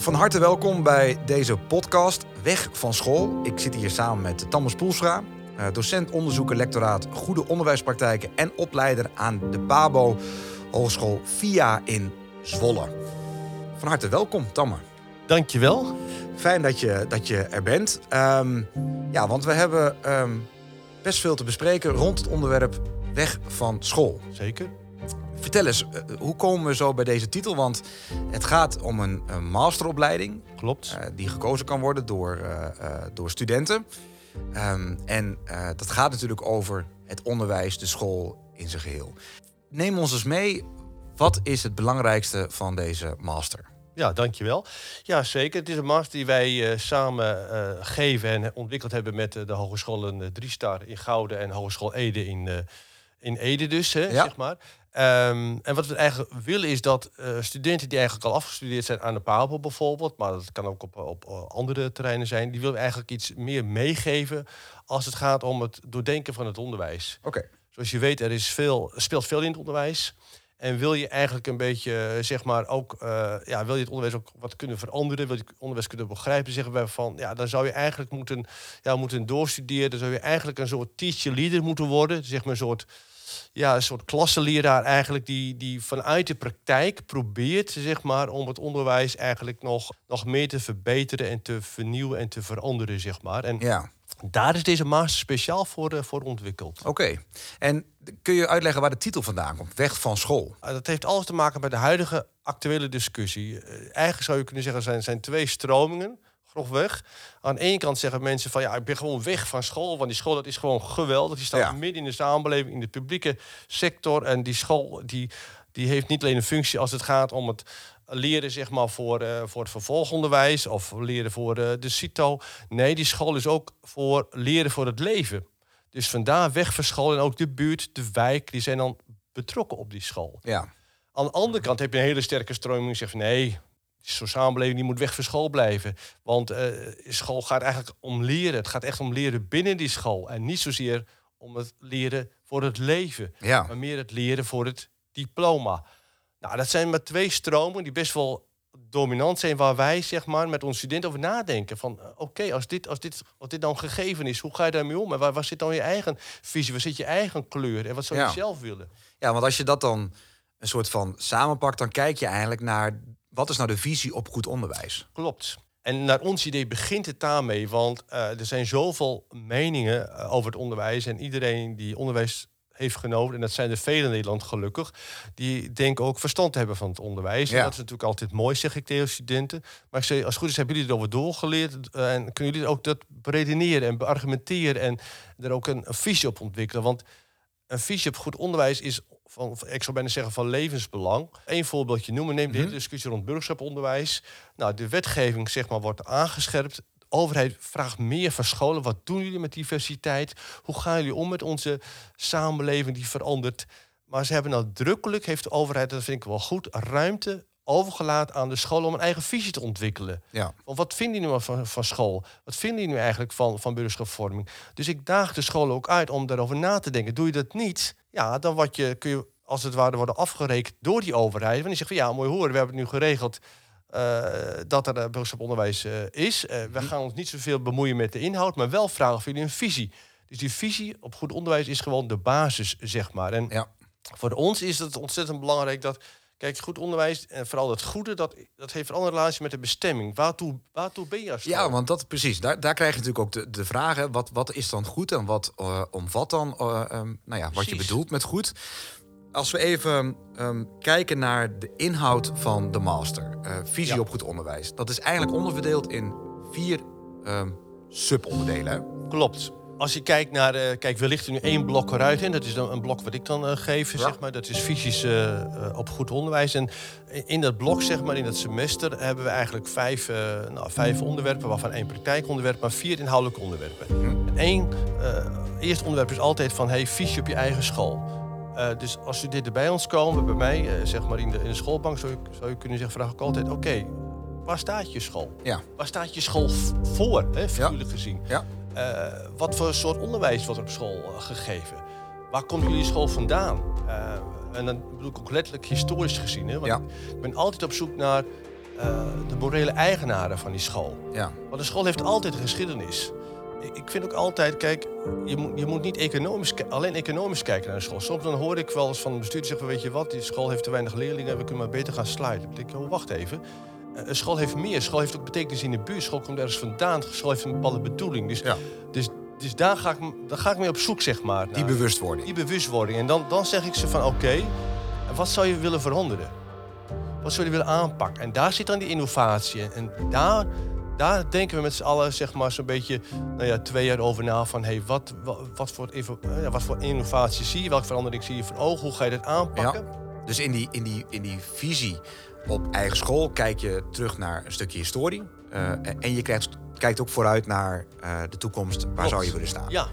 Van harte welkom bij deze podcast Weg van School. Ik zit hier samen met Thomas Poelstra, eh, docent onderzoeker lectoraat Goede Onderwijspraktijken en opleider aan de PABO Hogeschool VIA in Zwolle. Van harte welkom, Tamme. Dankjewel. Fijn dat je, dat je er bent. Ehm, ja, want we hebben ehm, best veel te bespreken rond het onderwerp weg van school. Zeker. Vertel eens, eh, hoe komen we zo bij deze titel? Want het gaat om een, een masteropleiding. Klopt. eh, die gekozen kan worden door, eh, door studenten. Ehm, en dat gaat natuurlijk over het onderwijs, de school in zijn geheel. Neem ons eens mee. Wat is het belangrijkste van deze master? Ja, dankjewel. Ja, zeker. Het is een master die wij samen geven en ontwikkeld hebben met de hogescholen Driestar in Gouden en Hogeschool Ede in, in Ede dus, hè, Ja. zeg maar. Ehm, en wat we eigenlijk willen is dat eh, studenten die eigenlijk al afgestudeerd zijn aan de PABO bijvoorbeeld, maar dat kan ook op, op andere terreinen zijn, die willen we eigenlijk iets meer meegeven als het gaat om het doordenken van het onderwijs. Oké. Zoals je weet, er is veel, speelt veel in het onderwijs. En wil je eigenlijk een beetje, zeg maar, ook, eh, ja, wil je het onderwijs ook wat kunnen veranderen, wil je het onderwijs kunnen begrijpen, zeggen wij van, ja, dan zou je eigenlijk moeten, ja, moeten doorstuderen. Dan zou je eigenlijk een soort teacher leader moeten worden, zeg maar een soort, ja, een soort klassenleraar eigenlijk, die, die vanuit de praktijk probeert, zeg maar, om het onderwijs eigenlijk nog, nog meer te verbeteren en te vernieuwen en te veranderen, zeg maar. En Ja, daar is deze master speciaal voor, eh, voor ontwikkeld. oké. En kun je uitleggen waar de titel vandaan komt? Weg van school. Uh, Dat heeft alles te maken met de huidige actuele discussie. Uh, Eigenlijk zou je kunnen zeggen, er zijn, zijn twee stromingen, grofweg. Aan de ene kant zeggen mensen van ja, ik ben gewoon weg van school, want die school dat is gewoon geweldig. Die staat Ja. midden in de samenleving, in de publieke sector. En die school die, die heeft niet alleen een functie als het gaat om het leren zeg maar, voor, eh, voor het vervolgonderwijs of leren voor eh, de CITO. Nee, die school is ook voor leren voor het leven. Dus vandaar weg van school en ook de buurt, de wijk, die zijn dan betrokken op die school. Ja, Aan de andere kant heb je een hele sterke stroming die zegt nee, zo'n samenleving die moet weg van school blijven. Want eh, school gaat eigenlijk om leren. Het gaat echt om leren binnen die school. En niet zozeer om het leren voor het leven. ja. Maar meer het leren voor het diploma. Nou, dat zijn maar twee stromen die best wel dominant zijn waar wij zeg maar met onze studenten over nadenken van eh, oké als dit als dit als dit dan gegeven is hoe ga je daarmee om en waar, waar zit dan je eigen visie waar zit je eigen kleur en wat zou Ja. je zelf willen Ja, want als je dat dan een soort van samenpakt, dan kijk je eigenlijk naar wat is nou de visie op goed onderwijs. Klopt. En naar ons idee begint het daarmee, want eh, er zijn zoveel meningen eh, over het onderwijs. En iedereen die onderwijs heeft genomen, en dat zijn er velen in Nederland gelukkig, die denken ook verstand te hebben van het onderwijs. Ja. En dat is natuurlijk altijd mooi, zeg ik tegen studenten. Maar ik zeg, als het goed is, hebben jullie erover doorgeleerd. eh, en kunnen jullie ook dat beredeneren en beargumenteren en er ook een, een visie op ontwikkelen. Want een visie op goed onderwijs is, van, ik zou bijna zeggen, van levensbelang. Eén voorbeeldje noemen. Neem de hele discussie rond burgerschaponderwijs. Nou, de wetgeving zeg maar, wordt aangescherpt. De overheid vraagt meer van scholen. Wat doen jullie met diversiteit? Hoe gaan jullie om met onze samenleving die verandert? Maar ze hebben nadrukkelijk, heeft de overheid, dat vind ik wel goed, ruimte overgelaten aan de scholen om een eigen visie te ontwikkelen. Ja, Want wat vinden jullie nou van, van school? Wat vinden jullie nu eigenlijk van, van burgerschapsvorming? Dus ik daag de scholen ook uit om daarover na te denken. Doe je dat niet, ja, dan wat je, kun je als het ware worden afgerekend door die overheid. Want die zegt van ja, mooi hoor, we hebben het nu geregeld eh, dat er uh, burgerschaponderwijs eh, is. Eh, we gaan ons niet zoveel bemoeien met de inhoud, maar wel vragen of jullie een visie. Dus die visie op goed onderwijs is gewoon de basis, zeg maar. En ja. voor ons is het ontzettend belangrijk dat. Kijk, goed onderwijs en vooral het goede, dat, dat heeft vooral een relatie met de bestemming. Waartoe, waartoe ben je als? Ja, want dat precies. Daar, daar krijg je natuurlijk ook de, de vraag: hè, wat, wat is dan goed en wat eh, omvat dan eh, ehm, nou ja, wat je bedoelt met goed. Als we even ehm, kijken naar de inhoud van de master, eh, visie Ja. op goed onderwijs, dat is eigenlijk onderverdeeld in vier ehm, subonderdelen. Klopt. Als je kijkt naar, eh, kijk, we lichten nu één blok eruit in. Dat is dan een blok wat ik dan eh, geef, Ja. zeg maar. Dat is visies eh, op goed onderwijs. En in dat blok, zeg maar, in dat semester, hebben we eigenlijk vijf, nou, vijf onderwerpen, waarvan één praktijkonderwerp, maar vier inhoudelijke onderwerpen. En één, eh eerste onderwerp is altijd van, hey, visie op je eigen school. Dus als studenten bij ons komen, bij mij, zeg maar in de, in de schoolbank, zou je, zou je kunnen zeggen, vraag ik altijd, oké, waar staat je school? Ja, Waar staat je school voor, hè, figuurlijk gezien? ja, Eh, wat voor soort onderwijs wordt er op school eh, gegeven? Waar komt jullie school vandaan? Eh, en dan bedoel ik ook letterlijk historisch gezien. Hè? Want Ja. Ik ben altijd op zoek naar de morele eigenaren van die school. Ja. Want een school heeft altijd een geschiedenis. Ik- Ik vind ook altijd, kijk, je moet, je moet niet economisch, alleen economisch kijken naar een school. Soms dan hoor ik wel eens van een bestuurder zeggen, weet je wat, die school heeft te weinig leerlingen, we kunnen maar beter gaan sluiten. Dan denk ik, oh, wacht even. Eh, Een school heeft meer. School heeft ook betekenis in de buurt. School komt ergens vandaan. School heeft een bepaalde bedoeling. Dus, Ja. dus, dus daar, ga ik, daar ga ik mee op zoek, zeg maar. Die bewustwording. die bewustwording. En dan, dan zeg ik ze van, oké, wat zou je willen veranderen? Wat zou je willen aanpakken? En daar zit dan die innovatie. in. En daar, daar denken we met z'n allen, zeg maar, zo'n beetje nou ja, twee jaar over na. Van, hey, wat, wat, wat, voor, eh, wat voor innovatie zie je? Welke verandering zie je voor ogen? Hoe ga je dat aanpakken? Dus in die, in, die, in die visie op eigen school kijk je terug naar een stukje historie. eh, en je kijkt, kijkt ook vooruit naar eh, de toekomst. Waar Klopt. zou je willen staan? Ja.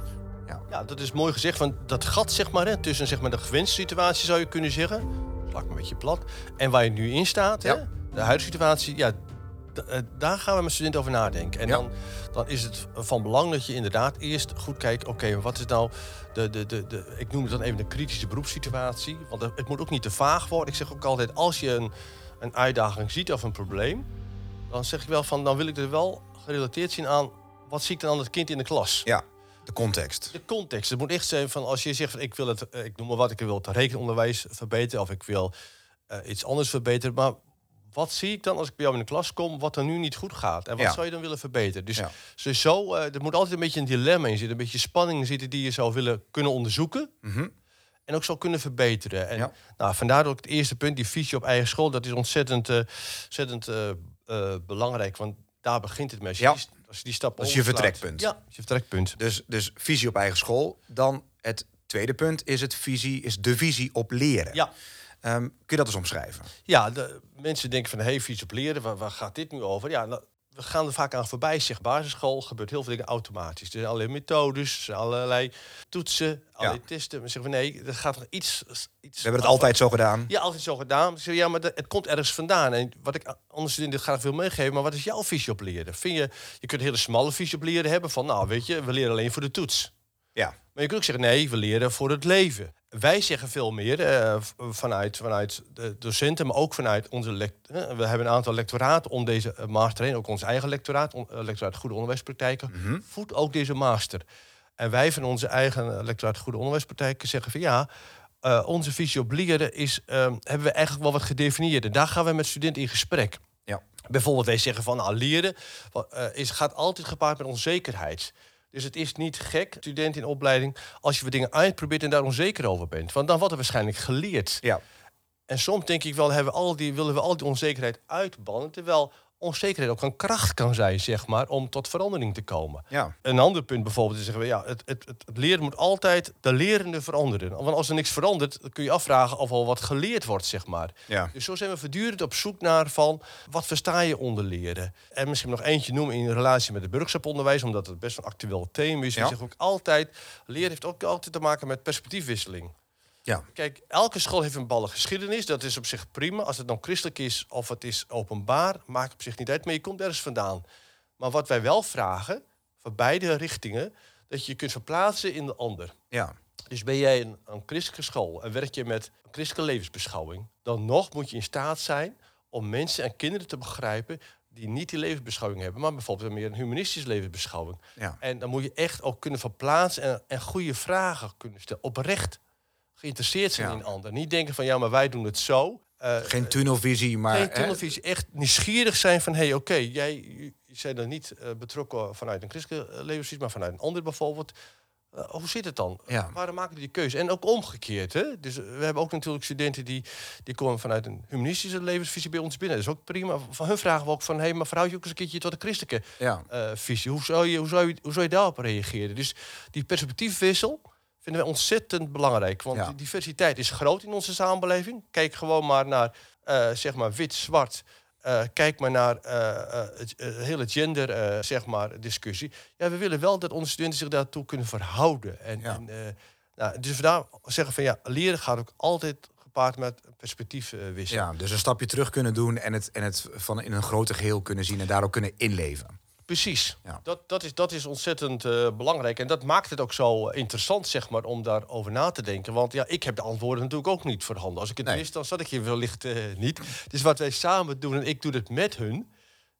Ja. Ja. dat is mooi gezegd. Want dat gat zeg maar, hè, tussen zeg maar, de gewenste situatie zou je kunnen zeggen. Sla ik me een beetje plat. En waar je nu in staat. Hè, de huidige situatie. Ja, eh, daar gaan we met studenten over nadenken. En Ja. dan, dan is het van belang dat je inderdaad eerst goed kijkt. Oké, wat is nou de, de, de, de... Ik noem het dan even de kritische beroepssituatie. Want het moet ook niet te vaag worden. Ik zeg ook altijd, als je een, een uitdaging ziet of een probleem... dan zeg ik wel van, dan wil ik er wel gerelateerd zien aan... wat zie ik dan aan het kind in de klas? Ja, de context. De context. Het moet echt zijn van als je zegt van ik wil het, eh, ik noem maar wat, ik wil het rekenonderwijs verbeteren of ik wil eh, iets anders verbeteren. Maar wat zie ik dan als ik bij jou in de klas kom, wat er nu niet goed gaat? En wat Ja. zou je dan willen verbeteren? Dus, Ja. dus zo, eh, er moet altijd een beetje een dilemma in zitten, een beetje spanning in zitten die je zou willen kunnen onderzoeken. Mhm. En ook zou kunnen verbeteren. En Ja. nou, vandaar ook het eerste punt, die visie op eigen school, dat is ontzettend, eh, ontzettend eh, eh, belangrijk. Want daar begint het mee. Als je, Ja. die, als je die stap Dat is je vertrekpunt. Ja, je vertrekpunt. Dus, dus visie op eigen school. Dan het tweede punt is, het visie, is de visie op leren. Ja. Ehm, kun je dat eens omschrijven? Ja, de, mensen denken van, hey, fiets op leren, waar, waar gaat dit nu over? Ja, nou, we gaan er vaak aan voorbij. Zeg, basisschool gebeurt heel veel dingen automatisch. Er zijn allerlei methodes, er allerlei toetsen, allerlei testen. We zeggen van, nee, er gaat nog iets... iets We hebben het altijd zo gedaan. Ja, altijd zo gedaan. Ik zeg, ja, maar het komt ergens vandaan. En wat ik andere studenten graag wil meegeven, maar wat is jouw visie op leren? Vind je, je kunt een hele smalle visie op leren hebben van, nou, weet je, we leren alleen voor de toets. Ja. Maar je kunt ook zeggen, nee, we leren voor het leven. Wij zeggen veel meer eh, vanuit, vanuit de docenten, maar ook vanuit onze lect eh, We hebben een aantal lectoraten om deze eh, master heen. Ook ons eigen lectoraat, on, lectoraat Goede Onderwijspraktijken, Mhm. voedt ook deze master. En wij van onze eigen lectoraat Goede Onderwijspraktijken zeggen van ja, onze visie op leren is, eh, hebben we eigenlijk wel wat gedefinieerd. En daar gaan we met studenten in gesprek. Ja. Bijvoorbeeld, wij zeggen van nou, leren is, gaat altijd gepaard met onzekerheid. Dus het is niet gek, student in opleiding, als je wat dingen uitprobeert en daar onzeker over bent. Want dan wordt er waarschijnlijk geleerd. Ja. En soms denk ik wel, hebben we al die, willen we al die onzekerheid uitbannen. Terwijl onzekerheid ook een kracht kan zijn, zeg maar, om tot verandering te komen. Ja. Een ander punt bijvoorbeeld is zeggen we, ja, het, het, het, leren moet altijd de lerende veranderen. Want als er niks verandert, dan kun je afvragen of al wat geleerd wordt, zeg maar. Ja. Dus zo zijn we voortdurend op zoek naar van wat versta je onder leren. En misschien nog eentje noemen in relatie met het burgerschaponderwijs, omdat het best een actueel thema is. Ja. We zeggen ook altijd, leren heeft ook altijd te maken met perspectiefwisseling. Ja. Kijk, elke school heeft een bepaalde geschiedenis. Dat is op zich prima. Als het dan christelijk is of het is openbaar, maakt op zich niet uit. Maar je komt ergens vandaan. Maar wat wij wel vragen, van beide richtingen, dat je je kunt verplaatsen in de ander. Ja. Dus ben jij een, een christelijke school en werk je met een christelijke levensbeschouwing, dan nog moet je in staat zijn om mensen en kinderen te begrijpen die niet die levensbeschouwing hebben, maar bijvoorbeeld meer een humanistische levensbeschouwing. Ja. En dan moet je echt ook kunnen verplaatsen en, en goede vragen kunnen stellen, oprecht geïnteresseerd zijn in een ander. Niet denken van ja, maar wij doen het zo. Eh, Geen tunnelvisie, maar... geen hè, tunnelvisie, echt nieuwsgierig zijn van... hé, hey, oké, jij je bent er niet eh, betrokken vanuit een christelijke levensvisie... maar vanuit een ander bijvoorbeeld. Eh, hoe zit het dan? Ja. Waarom maken die keuze? En ook omgekeerd, hè? Dus we hebben ook natuurlijk studenten die, die komen vanuit een humanistische levensvisie bij ons binnen. Dat is ook prima. Van hun vragen we ook van... hé, hey, maar verhoud je ook eens een keertje tot de christelijke Ja. visie? Hoe zou, je, hoe, zou je, hoe zou je daarop reageren? Dus die perspectiefwissel vinden wij ontzettend belangrijk. Want Ja. diversiteit is groot in onze samenleving. Kijk gewoon maar naar eh, zeg maar wit-zwart. Eh, kijk maar naar eh, het hele gender zeg maar, discussie. Ja, we willen wel dat onze studenten zich daartoe kunnen verhouden. En, Ja. en, nou, dus vandaar zeggen van ja, leren gaat ook altijd gepaard met perspectiefwisseling. ja, dus een stapje terug kunnen doen en het, en het van in een groter geheel kunnen zien en daar ook kunnen inleven. Precies. Ja. Dat, dat, is, dat is ontzettend eh, belangrijk. En dat maakt het ook zo interessant, zeg maar, om daarover na te denken. Want ja, ik heb de antwoorden natuurlijk ook niet voor handen. Als ik het Nee. wist, dan zat ik hier wellicht eh, niet. Dus wat wij samen doen, en ik doe het met hun.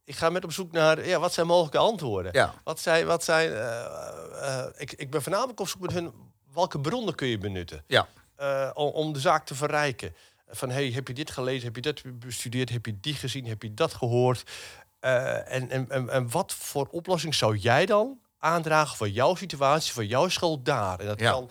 Ik ga met op zoek naar, ja, wat zijn mogelijke antwoorden? Ja. Wat zijn, wat zijn eh, ik, ik ben voornamelijk op zoek met hun, welke bronnen kun je benutten? Ja. om, om de zaak te verrijken. Van hey, heb je dit gelezen? Heb je dat bestudeerd? Heb je die gezien? Heb je dat gehoord? Eh, en, en, en, wat voor oplossing zou jij dan aandragen voor jouw situatie, voor jouw school daar? En dat Ja. kan.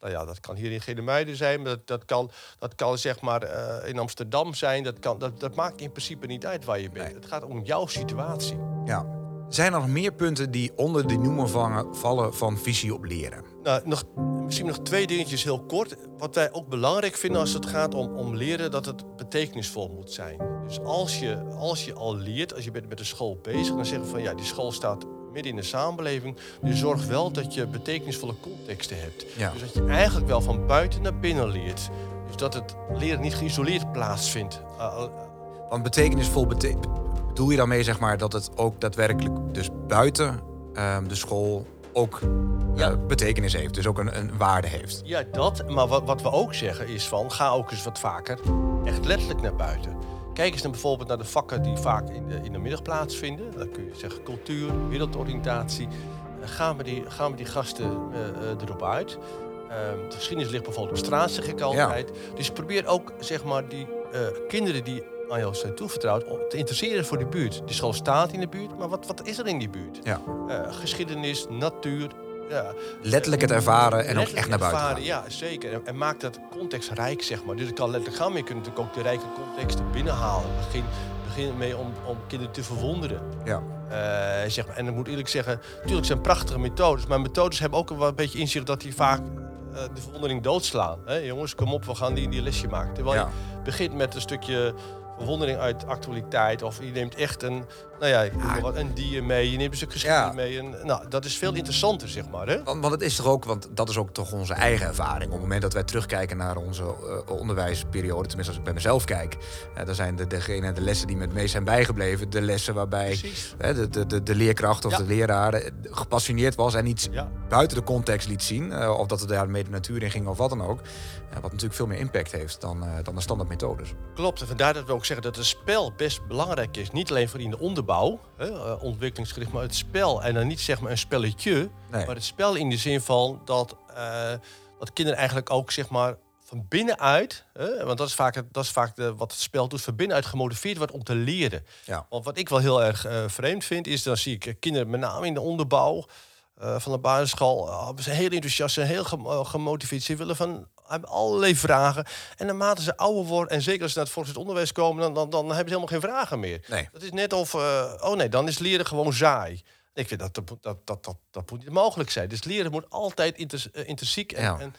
Nou ja, dat kan hier in Genemuiden zijn, maar dat, dat, kan, dat kan zeg maar eh, in Amsterdam zijn. Dat, kan, dat, dat maakt in principe niet uit waar je bent. Nee. Het gaat om jouw situatie. ja. Zijn er nog meer punten die onder de noemer vangen, vallen van visie op leren? Nou, nog, misschien nog twee dingetjes heel kort. Wat wij ook belangrijk vinden als het gaat om, om leren, dat het betekenisvol moet zijn. Dus als je, als je al leert, als je bent met de school bezig, dan zeggen we van ja, die school staat midden in de samenleving. Dus zorg wel dat je betekenisvolle contexten hebt. Ja. Dus dat je eigenlijk wel van buiten naar binnen leert. Dus dat het leren niet geïsoleerd plaatsvindt. Uh, Want betekenisvol bete bedoel je daarmee zeg maar dat het ook daadwerkelijk dus buiten ehm, de school ook ja, betekenis heeft, dus ook een, een waarde heeft. Ja, dat. Maar wat, wat we ook zeggen is van... ga ook eens wat vaker echt letterlijk naar buiten. Kijk eens dan bijvoorbeeld naar de vakken die vaak in de, in de middag plaatsvinden. Dan kun je zeggen cultuur, wereldoriëntatie. Uh, gaan, we die, gaan we die gasten uh, uh, erop uit. Ehm, de geschiedenis ligt bijvoorbeeld op straat, zeg ik altijd. Dus probeer ook zeg maar, die eh, kinderen die aan jou zijn toevertrouwd... om te interesseren voor die buurt. Die school staat in de buurt, maar wat, wat is er in die buurt? Ja. Eh, geschiedenis, natuur, ja, Letterlijk het ervaren en ook echt naar buiten ervaren. Ja, zeker. En, en maakt dat contextrijk, zeg maar. Dus het kan letterlijk gaan, maar je kunt natuurlijk ook de rijke contexten binnenhalen. Begin, begin mee om, om kinderen te verwonderen. Ja. Uh, zeg maar. En ik moet eerlijk zeggen, natuurlijk zijn prachtige methodes. Maar methodes hebben ook wel een beetje inzicht dat die vaak uh, de verwondering doodslaan. Hè, jongens, kom op, we gaan die, die lesje maken. Terwijl Ja. je begint met een stukje verwondering uit actualiteit. Of je neemt echt een, nou ja, ik maar wat, een dier mee. Je neemt een stuk geschiedenis Ja. mee. En, nou, dat is veel interessanter, zeg maar. Hè? Want, want het is toch ook, want dat is ook toch onze eigen ervaring. Op het moment dat wij terugkijken naar onze eh, onderwijsperiode, tenminste als ik bij mezelf kijk, dan zijn de, degene, de lessen die me het meest zijn bijgebleven, de lessen waarbij de, de, de, de leerkracht of Ja. de leraar eh, gepassioneerd was en iets Ja. buiten de context liet zien. eh, of dat het daar mee de natuur in ging of wat dan ook. Ja, wat natuurlijk veel meer impact heeft dan, dan de standaard methodes. Klopt, en vandaar dat we ook zeggen dat het spel best belangrijk is. Niet alleen voor in de onderbouw, hè, eh, ontwikkelingsgericht, maar het spel. En dan niet zeg maar een spelletje, Nee. maar het spel in de zin van dat, eh, dat kinderen eigenlijk ook zeg maar van binnenuit, hè, want dat is vaak, dat is vaak de, wat het spel doet, van binnenuit gemotiveerd wordt om te leren. Ja. Want wat ik wel heel erg eh, vreemd vind, is dan zie ik kinderen met name in de onderbouw eh, van de basisschool, uh, ze zijn heel enthousiast, zijn heel eh, gemotiveerd. Ze willen van hebben allerlei vragen. En naarmate ze ouder worden, en zeker als ze naar het volkswaardig onderwijs komen, dan, dan, dan hebben ze helemaal geen vragen meer. Nee. Dat is net of, eh, oh nee, dan is leren gewoon saai. Ik vind dat dat, dat, dat, dat, moet niet mogelijk zijn. Dus leren moet altijd intrinsiek en, Ja. en,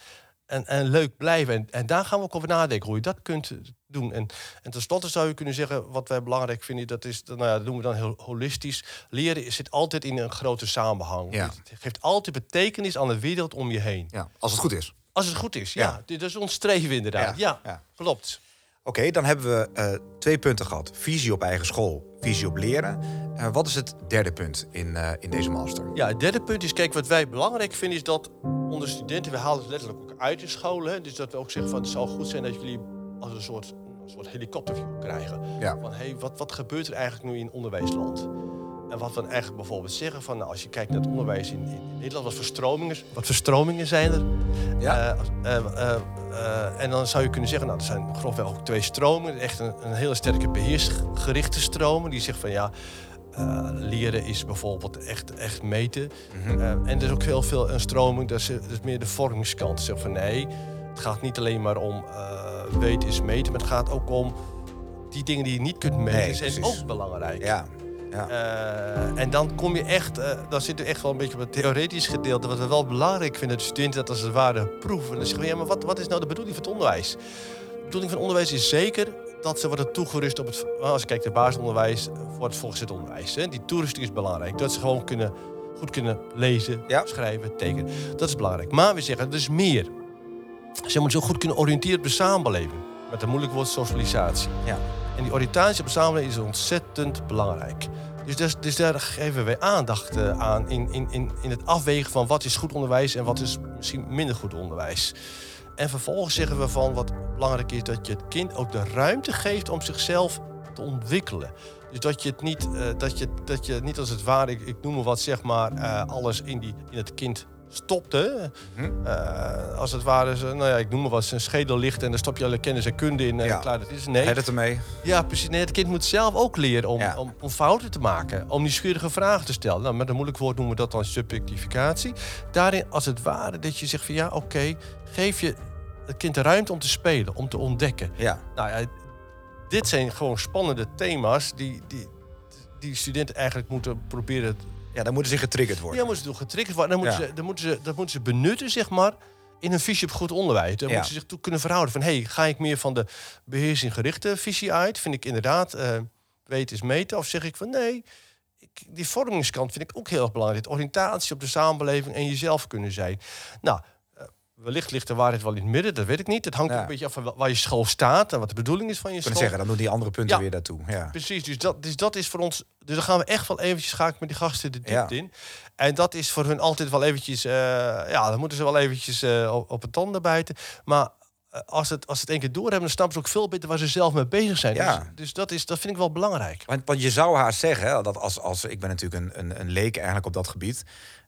en, en leuk blijven. En, en daar gaan we ook over nadenken, hoe je dat kunt doen. En, en tenslotte zou je kunnen zeggen, wat wij belangrijk vinden, dat is, nou ja, dat noemen we dan heel holistisch. Leren zit altijd in een grote samenhang. Ja. Het geeft altijd betekenis aan de wereld om je heen. Ja, als het goed is. Als het goed is, Ja. ja. Dit is ons streven inderdaad. Ja. klopt. Oké, dan hebben we eh, twee punten gehad. Visie op eigen school, visie op leren. Eh, wat is het derde punt in, eh, in deze master? Ja, het derde punt is, kijk, wat wij belangrijk vinden is dat onze studenten, we halen het letterlijk ook uit de scholen. Dus dat we ook zeggen van het zou goed zijn dat jullie als een soort, een soort helikopterview krijgen. Ja. Van hey, wat, wat gebeurt er eigenlijk nu in onderwijsland? En wat we dan eigenlijk bijvoorbeeld zeggen van nou, als je kijkt naar het onderwijs in, in Nederland, wat voor stromingen, wat voor stromingen zijn er? Ja. Eh, eh, eh, en dan zou je kunnen zeggen, nou, er zijn grofweg ook twee stromen. Echt een, een hele sterke beheersgerichte stromen. Die zegt van ja, leren is bijvoorbeeld echt, echt meten. Mhm. En er is ook heel veel een stroming, dat is, dat is meer de vormingskant. Zeg van nee, het gaat niet alleen maar om eh, weten is meten, maar het gaat ook om die dingen die je niet kunt meten, Nee, zijn ook belangrijk. Ja. Ja. Eh, en dan kom je echt, eh, dan zit er echt wel een beetje op het theoretisch gedeelte. Wat we wel belangrijk vinden, de studenten dat als het ware proeven. En dan zeggen we, ja, maar wat, wat is nou de bedoeling van het onderwijs? De bedoeling van onderwijs is zeker dat ze worden toegerust op het, als je kijkt naar basisonderwijs, voor het volgezet onderwijs. Hè. Die toerusting is belangrijk. Dat ze gewoon kunnen, goed kunnen lezen, Ja. schrijven, tekenen. Dat is belangrijk. Maar we zeggen, er is meer. Ze moeten zich goed kunnen oriënteren op de samenleving. Met een moeilijk woord socialisatie. Ja. En die oriëntatie op de samenleving is ontzettend belangrijk. Dus, dus, daar geven wij aandacht eh, aan in, in, in, in het afwegen van wat is goed onderwijs en wat is misschien minder goed onderwijs. En vervolgens zeggen we van wat belangrijk is dat je het kind ook de ruimte geeft om zichzelf te ontwikkelen. Dus dat je het niet, eh, dat je, dat je niet als het ware, ik, ik noem maar wat, zeg maar, eh, alles in, die, in het kind stopte. Hm? Eh, als het ware, ze- nou ja, ik noem maar wat, zijn schedel ligt en dan stop je alle kennis en kunde in en Ja. klaar, dat is. Nee, het ermee? ja, precies. Nee, het kind moet zelf ook leren om, Ja. om, om fouten te maken. Om nieuwsgierige vragen te stellen. Nou, met een moeilijk woord noemen we dat dan subjectificatie. Daarin, als het ware, dat je zegt van ja, oké, geef je het kind de ruimte om te spelen, om te ontdekken. Ja. Nou ja, dit zijn gewoon spannende thema's die, die, die studenten eigenlijk moeten proberen Ja, dan moeten ze getriggerd worden. ja, moeten ze getriggerd worden. Dan moeten, Ja. ze, dan, moeten ze, dat moeten ze benutten, zeg maar, in een visie op goed onderwijs. Dan Ja. moeten ze zich toe kunnen verhouden van... hey, ga ik meer van de beheersing-gerichte visie uit? Vind ik inderdaad eh, weten is meten? Of zeg ik van nee, ik, die vormingskant vind ik ook heel erg belangrijk. Oriëntatie op de samenleving en jezelf kunnen zijn. Nou, wellicht ligt de waarheid wel in het midden, dat weet ik niet. Het hangt Ja. ook een beetje af van wa- waar je school staat... en wat de bedoeling is van je Ik school. zeggen, dan doen die andere punten Ja. weer daartoe. Ja. Precies, dus dat, dus dat is voor ons. Dus dan gaan we echt wel eventjes ik met die gasten de diepte Ja. in. En dat is voor hun altijd wel eventjes. eh, ja, dan moeten ze wel eventjes eh, op, op het tanden bijten. Maar eh, als het, als het één keer door hebben, dan snappen ze ook veel beter waar ze zelf mee bezig zijn. Ja. Dus, dus dat, is, dat vind ik wel belangrijk. Want, want je zou haar zeggen, hè, dat als, als ik ben natuurlijk een, een, een leek eigenlijk op dat gebied,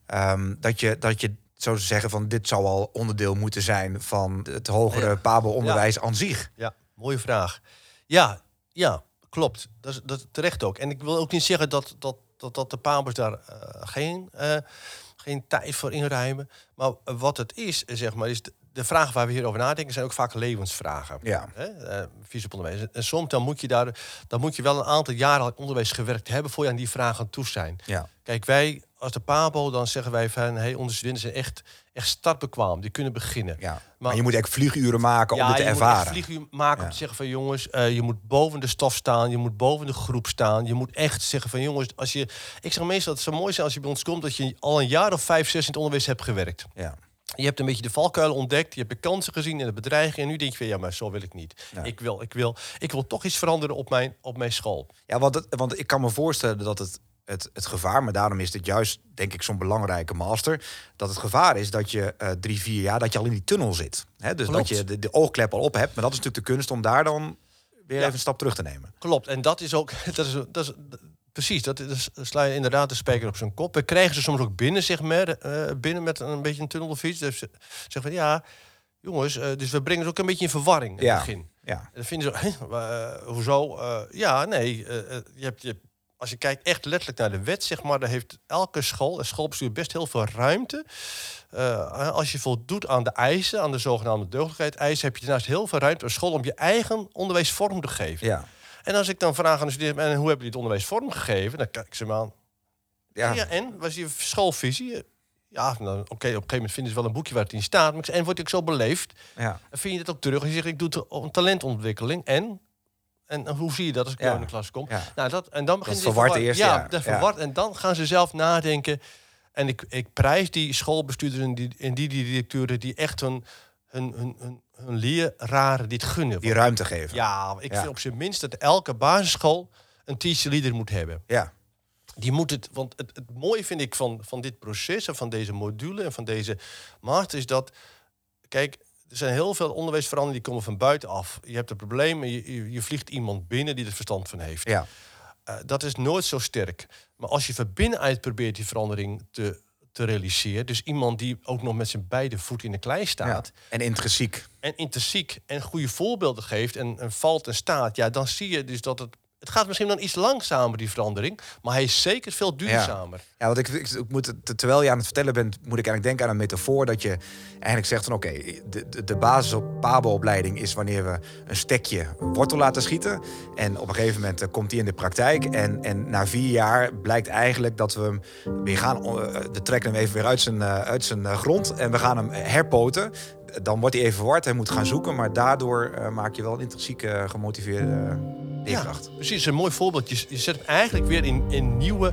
ehm, dat, je, dat je zou zeggen van dit zou al onderdeel moeten zijn van het hogere Ja. Pabo-onderwijs aan zich. Ja, mooie vraag. Ja, ja, klopt. Dat is, dat terecht ook. En ik wil ook niet zeggen dat, dat, dat, dat de Pabers daar eh, geen, eh, geen tijd voor inruimen. Maar wat het is, zeg maar, is de, de vragen waar we hier over nadenken, zijn ook vaak levensvragen. Ja. Hè? eh, op onderwijs. En soms dan moet je daar, dan moet je wel een aantal jaren al onderwijs gewerkt hebben voor je aan die vragen aan toe zijn. Ja. Kijk, wij als de Pabo, dan zeggen wij van, hey, onze studenten zijn echt, echt startbekwaam. Die kunnen beginnen. Ja. Maar, je moet echt vlieguren maken om Ja, dit te je moet ervaren. echt vlieguur maken om Ja. te zeggen van jongens, eh, je moet boven de stof staan, je moet boven de groep staan. Je moet echt zeggen van jongens, als je. Ik zeg meestal dat het zo mooi zijn als je bij ons komt dat je al een jaar of vijf, zes in het onderwijs hebt gewerkt. Ja. Je hebt een beetje de valkuilen ontdekt, je hebt de kansen gezien en de bedreigingen. En nu denk je van ja, maar zo wil ik niet. Ja. Ik, wil, ik, wil, ik wil toch iets veranderen op mijn, op mijn school. Ja, want, het, want ik kan me voorstellen dat het, het, het gevaar, maar daarom is dit juist, denk ik, zo'n belangrijke master, dat het gevaar is dat je eh, drie, vier jaar, dat je al in die tunnel zit. Hè? Dus Klopt. dat je de, de oogklep al op hebt, maar dat is natuurlijk de kunst om daar dan weer Ja. even een stap terug te nemen. Klopt, en dat is ook, dat is, dat is precies, dat is, sla je inderdaad de spijker op zijn kop. We krijgen ze soms ook binnen, zeg maar, eh, binnen met een beetje een tunnelfiets. Dus ze zeggen van ja, jongens, eh, dus we brengen ze ook een beetje in verwarring in Ja. het begin. Ja. En dan vinden ze, "Hè, eh, hoezo? Ja, nee, je hebt, je hebt- als je kijkt echt letterlijk naar de wet, zeg maar, daar heeft elke school, en schoolbestuur, best heel veel ruimte. Eh, als je voldoet aan de eisen, aan de zogenaamde deugdelijkheid eisen, heb je daarnaast heel veel ruimte als school om je eigen onderwijs vorm te geven. Ja. En als ik dan vraag aan de studenten, en hoe hebben jullie het onderwijs vormgegeven? Dan kijk ik ze me aan. Ja. Ja, en? Was je schoolvisie? Ja, nou, oké, op een gegeven moment vinden ze wel een boekje waar het in staat. Maar en word ik zo beleefd? Ja. En vind je dat ook terug? En je zegt, ik doe het om talentontwikkeling. En? En hoe zie je dat als ik Ja. in de klas kom? Ja. Nou, dat, en dan begint eerst, Ja, ja. dat Ja. verwart. En dan gaan ze zelf nadenken. En ik, ik prijs die schoolbestuurders en die, en die, directeuren... die echt hun, hun, hun, hun, hun leraren dit gunnen. Die ruimte geven. Ja, ik vind op zijn minst dat elke basisschool een teacher leader moet hebben. Ja. Die moet het, want het, het mooie vind ik van, van dit proces en van deze module en van deze master is dat, kijk, er zijn heel veel onderwijsveranderingen die komen van buitenaf. Je hebt een probleem en je, je, je vliegt iemand binnen die er verstand van heeft. Ja. Eh, dat is nooit zo sterk. Maar als je van binnenuit probeert die verandering te, te realiseren, dus iemand die ook nog met zijn beide voeten in de klei ja. staat, En intrinsiek. en intrinsiek en goede voorbeelden geeft en, en valt en staat, ja, dan zie je dus dat het. Het gaat misschien dan iets langzamer, die verandering, maar hij is zeker veel duurzamer. Ja, want ik, ik, ik moet, terwijl je aan het vertellen bent, moet ik eigenlijk denken aan een metafoor dat je eigenlijk zegt van oké, de, de, de basis op Pabo-opleiding is wanneer we een stekje wortel laten schieten. En op een gegeven moment eh, komt die in de praktijk. En, en na vier jaar blijkt eigenlijk dat we hem weer gaan, eh, de trekken hem even weer uit zijn, uit zijn grond en we gaan hem herpoten. Dan wordt hij even verward, hij moet gaan zoeken, maar daardoor eh, maak je wel een intrinsiek eh, gemotiveerde eh, leerkracht. Precies, dat is een mooi voorbeeld. Je, je zet hem eigenlijk weer in, in nieuwe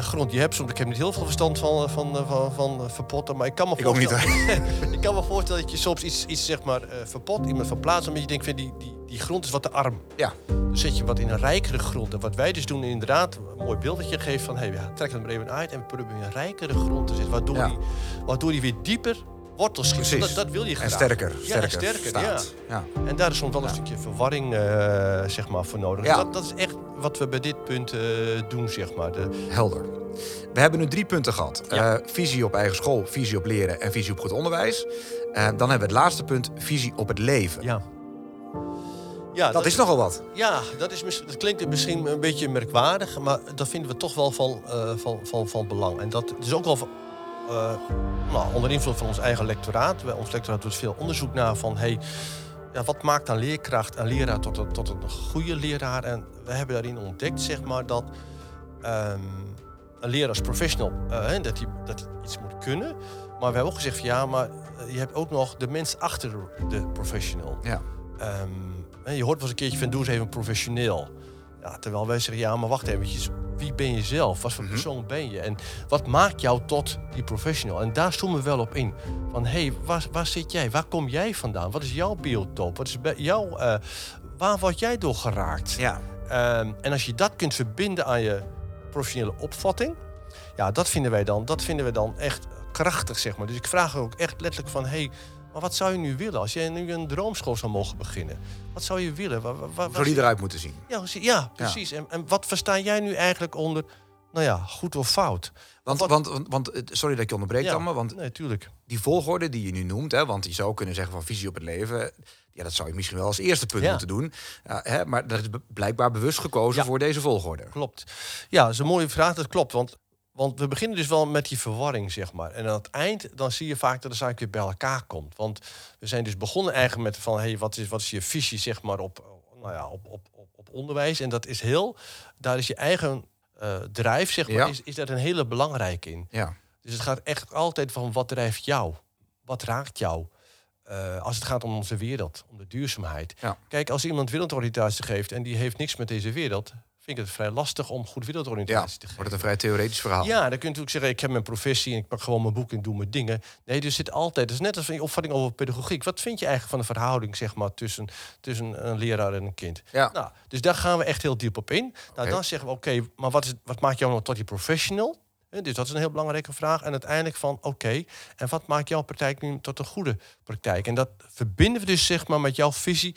grond. Je hebt soms, ik heb niet heel veel verstand van, van, van, van, verpotten, maar ik kan me Ik ook niet, voorstellen, ik kan me voorstellen dat je soms iets, iets zeg maar, verpot, iemand verplaatst, omdat je denkt van die, die, die grond is wat te arm. Ja. Dus zet je wat in een rijkere grond. En wat wij dus doen, inderdaad, een mooi beeld dat je geeft van... Hey, ja, trek het maar even uit en we proberen in een rijkere grond te zetten. Waardoor, Ja. die, waardoor die weer dieper wortels schiet. Dat, dat wil je graag. En sterker. Ja, sterker, en sterker, ja. ja. En daar is soms wel een stukje verwarring eh, zeg maar, voor nodig. Ja. Dat, dat is echt wat we bij dit punt eh, doen, zeg maar. De, Helder. We hebben nu drie punten gehad. Eh, visie op eigen school, visie op leren en visie op goed onderwijs. Dan hebben we het laatste punt, visie op het leven. ja. Ja, Dat is nogal wat. Ja, dat, is, dat klinkt misschien een beetje merkwaardig, maar dat vinden we toch wel van, van, van, van belang. En dat is ook wel eh, nou, onder invloed van ons eigen lectoraat. Wij- Ons lectoraat doet veel onderzoek naar van hey, ja, wat maakt een leerkracht en leraar tot een, tot een goede leraar. En we hebben daarin ontdekt zeg maar, dat ehm, een leraar als professional eh, dat, hij, dat iets moet kunnen. Maar we hebben ook gezegd van ja, maar eh, je hebt ook nog de mens achter de professional. Ja. Hè, je hoort wel eens een keertje van doe eens even professioneel. Ja, terwijl wij zeggen, ja, maar wacht eventjes. Wie ben je zelf? Wat voor Mhm. persoon ben je? En wat maakt jou tot die professional? En daar zoomen we wel op in. Van, hé, hey, waar, waar zit jij? Waar kom jij vandaan? Wat is jouw biotoop? Wat is jouw... eh, waar word jij door geraakt? Ja. Ehm, en als je dat kunt verbinden aan je professionele opvatting, ja, dat vinden wij dan, dat vinden we dan echt krachtig, zeg maar. Dus ik vraag ook echt letterlijk van, hé, hey, maar wat zou je nu willen als jij nu een droomschool zou mogen beginnen? Wat zou je willen? Waar, waar- Hoe zou die eruit moeten zien? ja, ja, precies. En, en wat versta jij nu eigenlijk onder, nou ja, goed of fout? Want, Wat- want, want, want, eh, sorry dat ik je onderbreek, Ja. Tamme, want Nee, tuurlijk. die volgorde die je nu noemt, hè, want je zou kunnen zeggen van visie op het leven, ja, dat zou je misschien wel als eerste punt Ja. moeten doen. Ja, hè, maar dat is blijkbaar bewust gekozen Ja. voor deze volgorde. Klopt. Ja, dat is een mooie vraag. Dat klopt. Want, want we beginnen dus wel met die verwarring, zeg maar. En aan het eind, dan zie je vaak dat de zaak weer bij elkaar komt. Want we zijn dus begonnen eigenlijk met van... Hey, wat, is, wat is je visie, zeg maar, op, nou ja, op, op, op, op onderwijs? En dat is heel... Daar is je eigen eh drijf, zeg maar, Ja. is, is daar een hele belangrijke in. Ja. Dus het gaat echt altijd van wat drijft jou? Wat raakt jou? Eh, als het gaat om onze wereld, om de duurzaamheid. Ja. Kijk, als iemand wereldoriëntatie geeft en die heeft niks met deze wereld, vind ik het vrij lastig om goed Ja, wereldoriëntatie te geven. wordt het een vrij theoretisch verhaal. Ja, dan kun je natuurlijk zeggen, ik heb mijn professie en ik pak gewoon mijn boek en doe mijn dingen. Nee, er zit altijd, dat is net als je opvatting over pedagogiek. Wat vind je eigenlijk van de verhouding zeg maar, tussen, tussen een leraar en een kind? Ja. Nou, dus daar gaan we echt heel diep op in. Nou, dan zeggen we, oké, maar wat, is, wat maakt jou nou tot die professional? Hè, Dus dat is een heel belangrijke vraag. En uiteindelijk van, oké, en wat maakt jouw praktijk nu tot een goede praktijk? En dat verbinden we dus zeg maar met jouw visie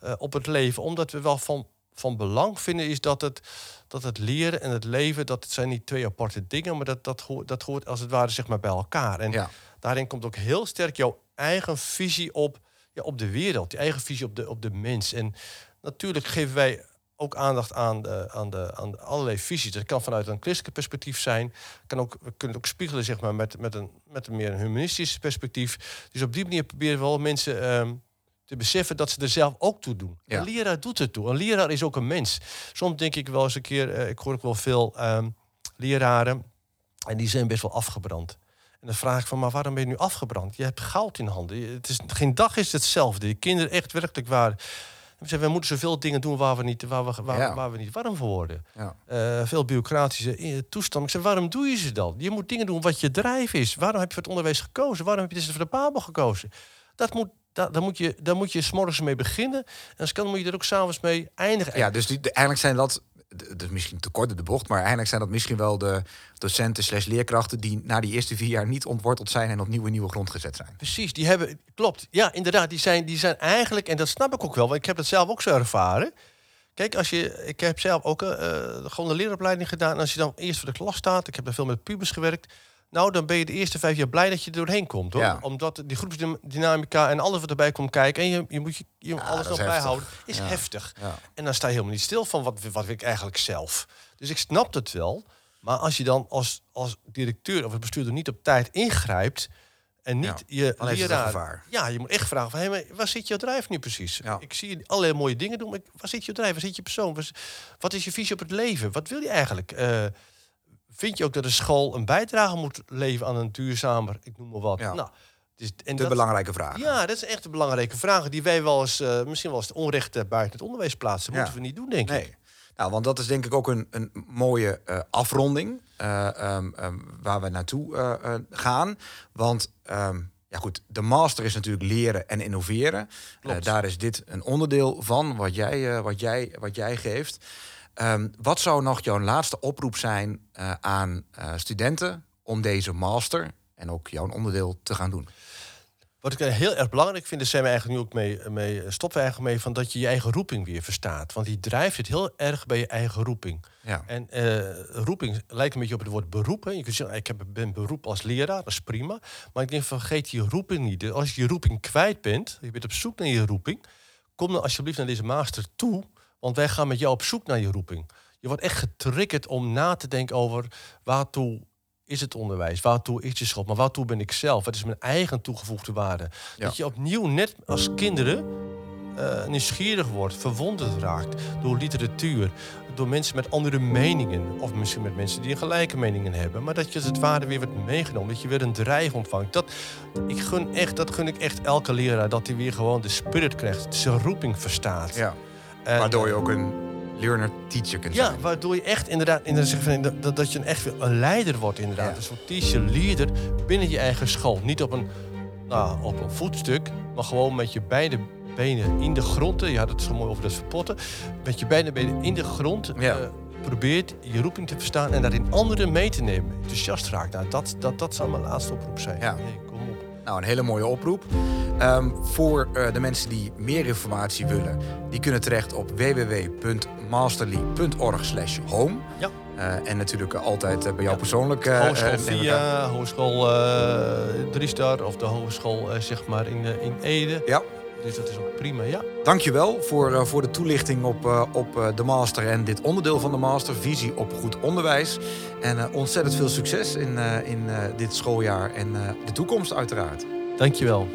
eh, op het leven. Omdat we wel van, van belang vinden is dat het, dat het leren en het leven... dat het zijn niet twee aparte dingen, maar dat, dat, hoort, dat hoort als het ware zeg maar bij elkaar. En Ja. daarin komt ook heel sterk jouw eigen visie op, ja, op de wereld. Je eigen visie op de, op de mens. En natuurlijk geven wij ook aandacht aan, de, aan, de, aan allerlei visies. Dat kan vanuit een christelijk perspectief zijn. Kan ook, we kunnen het ook spiegelen zeg maar, met, met, een, met een meer een humanistisch perspectief. Dus op die manier proberen we wel mensen ehm, te beseffen dat ze er zelf ook toe doen. Ja. Een leraar doet het toe. Een leraar is ook een mens. Soms denk ik wel eens een keer, eh, ik hoor ook wel veel ehm, leraren en die zijn best wel afgebrand. En dan vraag ik van, maar waarom ben je nu afgebrand? Je hebt goud in handen. Het is, geen dag is hetzelfde. Die kinderen echt werkelijk waar. We moeten zoveel dingen doen waar we niet, waar we, waar, Ja. waar we niet warm voor worden. Ja. Eh, veel bureaucratische eh, toestanden. Ik zeg, waarom doe je ze dan? Je moet dingen doen wat je drijf is. Waarom heb je voor het onderwijs gekozen? Waarom heb je dus voor de Babel gekozen? Dat moet, daar, daar moet je, daar moet je s morgens mee beginnen. En als kan moet je er ook s'avonds mee eindigen. Ja, dus die, de- eigenlijk zijn dat, dat misschien te kort de bocht, maar eigenlijk zijn dat misschien wel de docenten slash leerkrachten die na die eerste vier jaar niet ontworteld zijn en opnieuw in nieuwe grond gezet zijn. Precies, die hebben, klopt. Ja, inderdaad, die zijn, die zijn eigenlijk, en dat snap ik ook wel, want ik heb het zelf ook zo ervaren. Kijk, als je, ik heb zelf ook eh, eh, gewoon de leeropleiding gedaan. En als je dan eerst voor de klas staat, ik heb daar veel met pubers gewerkt. Nou, dan ben je de eerste vijf jaar blij dat je er doorheen komt. Hoor. Ja. Omdat die groepsdynamica en alles wat erbij komt kijken... en je, je moet je, je Ja, alles nog bijhouden, is Ja. heftig. Ja. En dan sta je helemaal niet stil van wat, wat wil ik eigenlijk zelf. Dus ik snap het wel. Maar als je dan als, als directeur of bestuurder niet op tijd ingrijpt... en niet je leraar... Ja, je moet echt vragen van, hey, waar zit jouw drijf nu precies? Ik zie je allerlei mooie dingen doen, maar waar zit je drijf? Waar zit je persoon? Waar Wat is je visie op het leven? Wat wil je eigenlijk? Eh, vind je ook dat de school een bijdrage moet leveren aan een duurzamer, ik noem maar wat. Ja. Nou, dus, en De dat, belangrijke vraag. ja, dat is echt een belangrijke vraag die wij wel eens, eh, misschien wel eens onrecht buiten het onderwijs plaatsen. Ja. moeten we niet doen, denk ik. Nee. Nou, want dat is denk ik ook een, een mooie eh, afronding eh, ehm, ehm, waar we naartoe gaan. Want ehm, ja goed, de master is natuurlijk leren en innoveren. Daar is dit een onderdeel van wat jij, wat jij, wat jij geeft. Um, wat zou nog jouw laatste oproep zijn uh, aan studenten om deze master en ook jouw onderdeel te gaan doen? Wat ik heel erg belangrijk vind, daar zijn we eigenlijk nu ook mee, mee stoppen we eigenlijk mee, van dat je je eigen roeping weer verstaat. Want die drijft het heel erg bij je eigen roeping. Ja. En uh, roeping lijkt een beetje op het woord beroep. Hè. Je kunt zeggen, ik heb, ben beroep als leraar, dat is prima. Maar ik denk, vergeet je roeping niet. Als je je roeping kwijt bent, je bent op zoek naar je roeping, kom dan alsjeblieft naar deze master toe. Want wij gaan met jou op zoek naar je roeping. Je wordt echt getriggerd om na te denken over waartoe is het onderwijs? Waartoe is je school? Maar waartoe ben ik zelf? Wat is mijn eigen toegevoegde waarde? Dat je opnieuw, net als kinderen, uh, nieuwsgierig wordt, verwonderd raakt door literatuur, door mensen met andere meningen, of misschien met mensen die een gelijke meningen hebben, maar dat je het waarde weer wordt meegenomen, dat je weer een drijf ontvangt. Dat, ik gun echt, dat gun ik echt elke leraar, dat hij weer gewoon de spirit krijgt, zijn roeping verstaat. Ja. Waardoor je ook een learner teacher kunt ja, waardoor je echt inderdaad, inderdaad dat, dat je een echt een leider wordt inderdaad. Een soort teacher, leader binnen je eigen school. Niet op een, nou, op een voetstuk, maar gewoon met je beide benen in de grond. Ja, dat is zo mooi over dat verpotten. Met je beide benen in de grond. Ja. Uh, probeert je roeping te verstaan en daarin anderen mee te nemen. Enthousiast raakt. Nou, dat, dat, dat zou mijn laatste oproep zijn. Ja. Nou, een hele mooie oproep. Um, voor uh, de mensen die meer informatie willen, die kunnen terecht op www.masterly.org/home. Ja. Uh, en natuurlijk altijd uh, bij jou ja. persoonlijk. Uh, hogeschool via Hogeschool Driestar of de hogeschool zeg maar in, in Ede. Ja. Dus dat is ook prima, ja. Dankjewel voor, uh, voor de toelichting op, uh, op uh, de master en dit onderdeel van de master, visie op goed onderwijs. En ontzettend veel succes in, in dit schooljaar en de toekomst uiteraard. Dankjewel.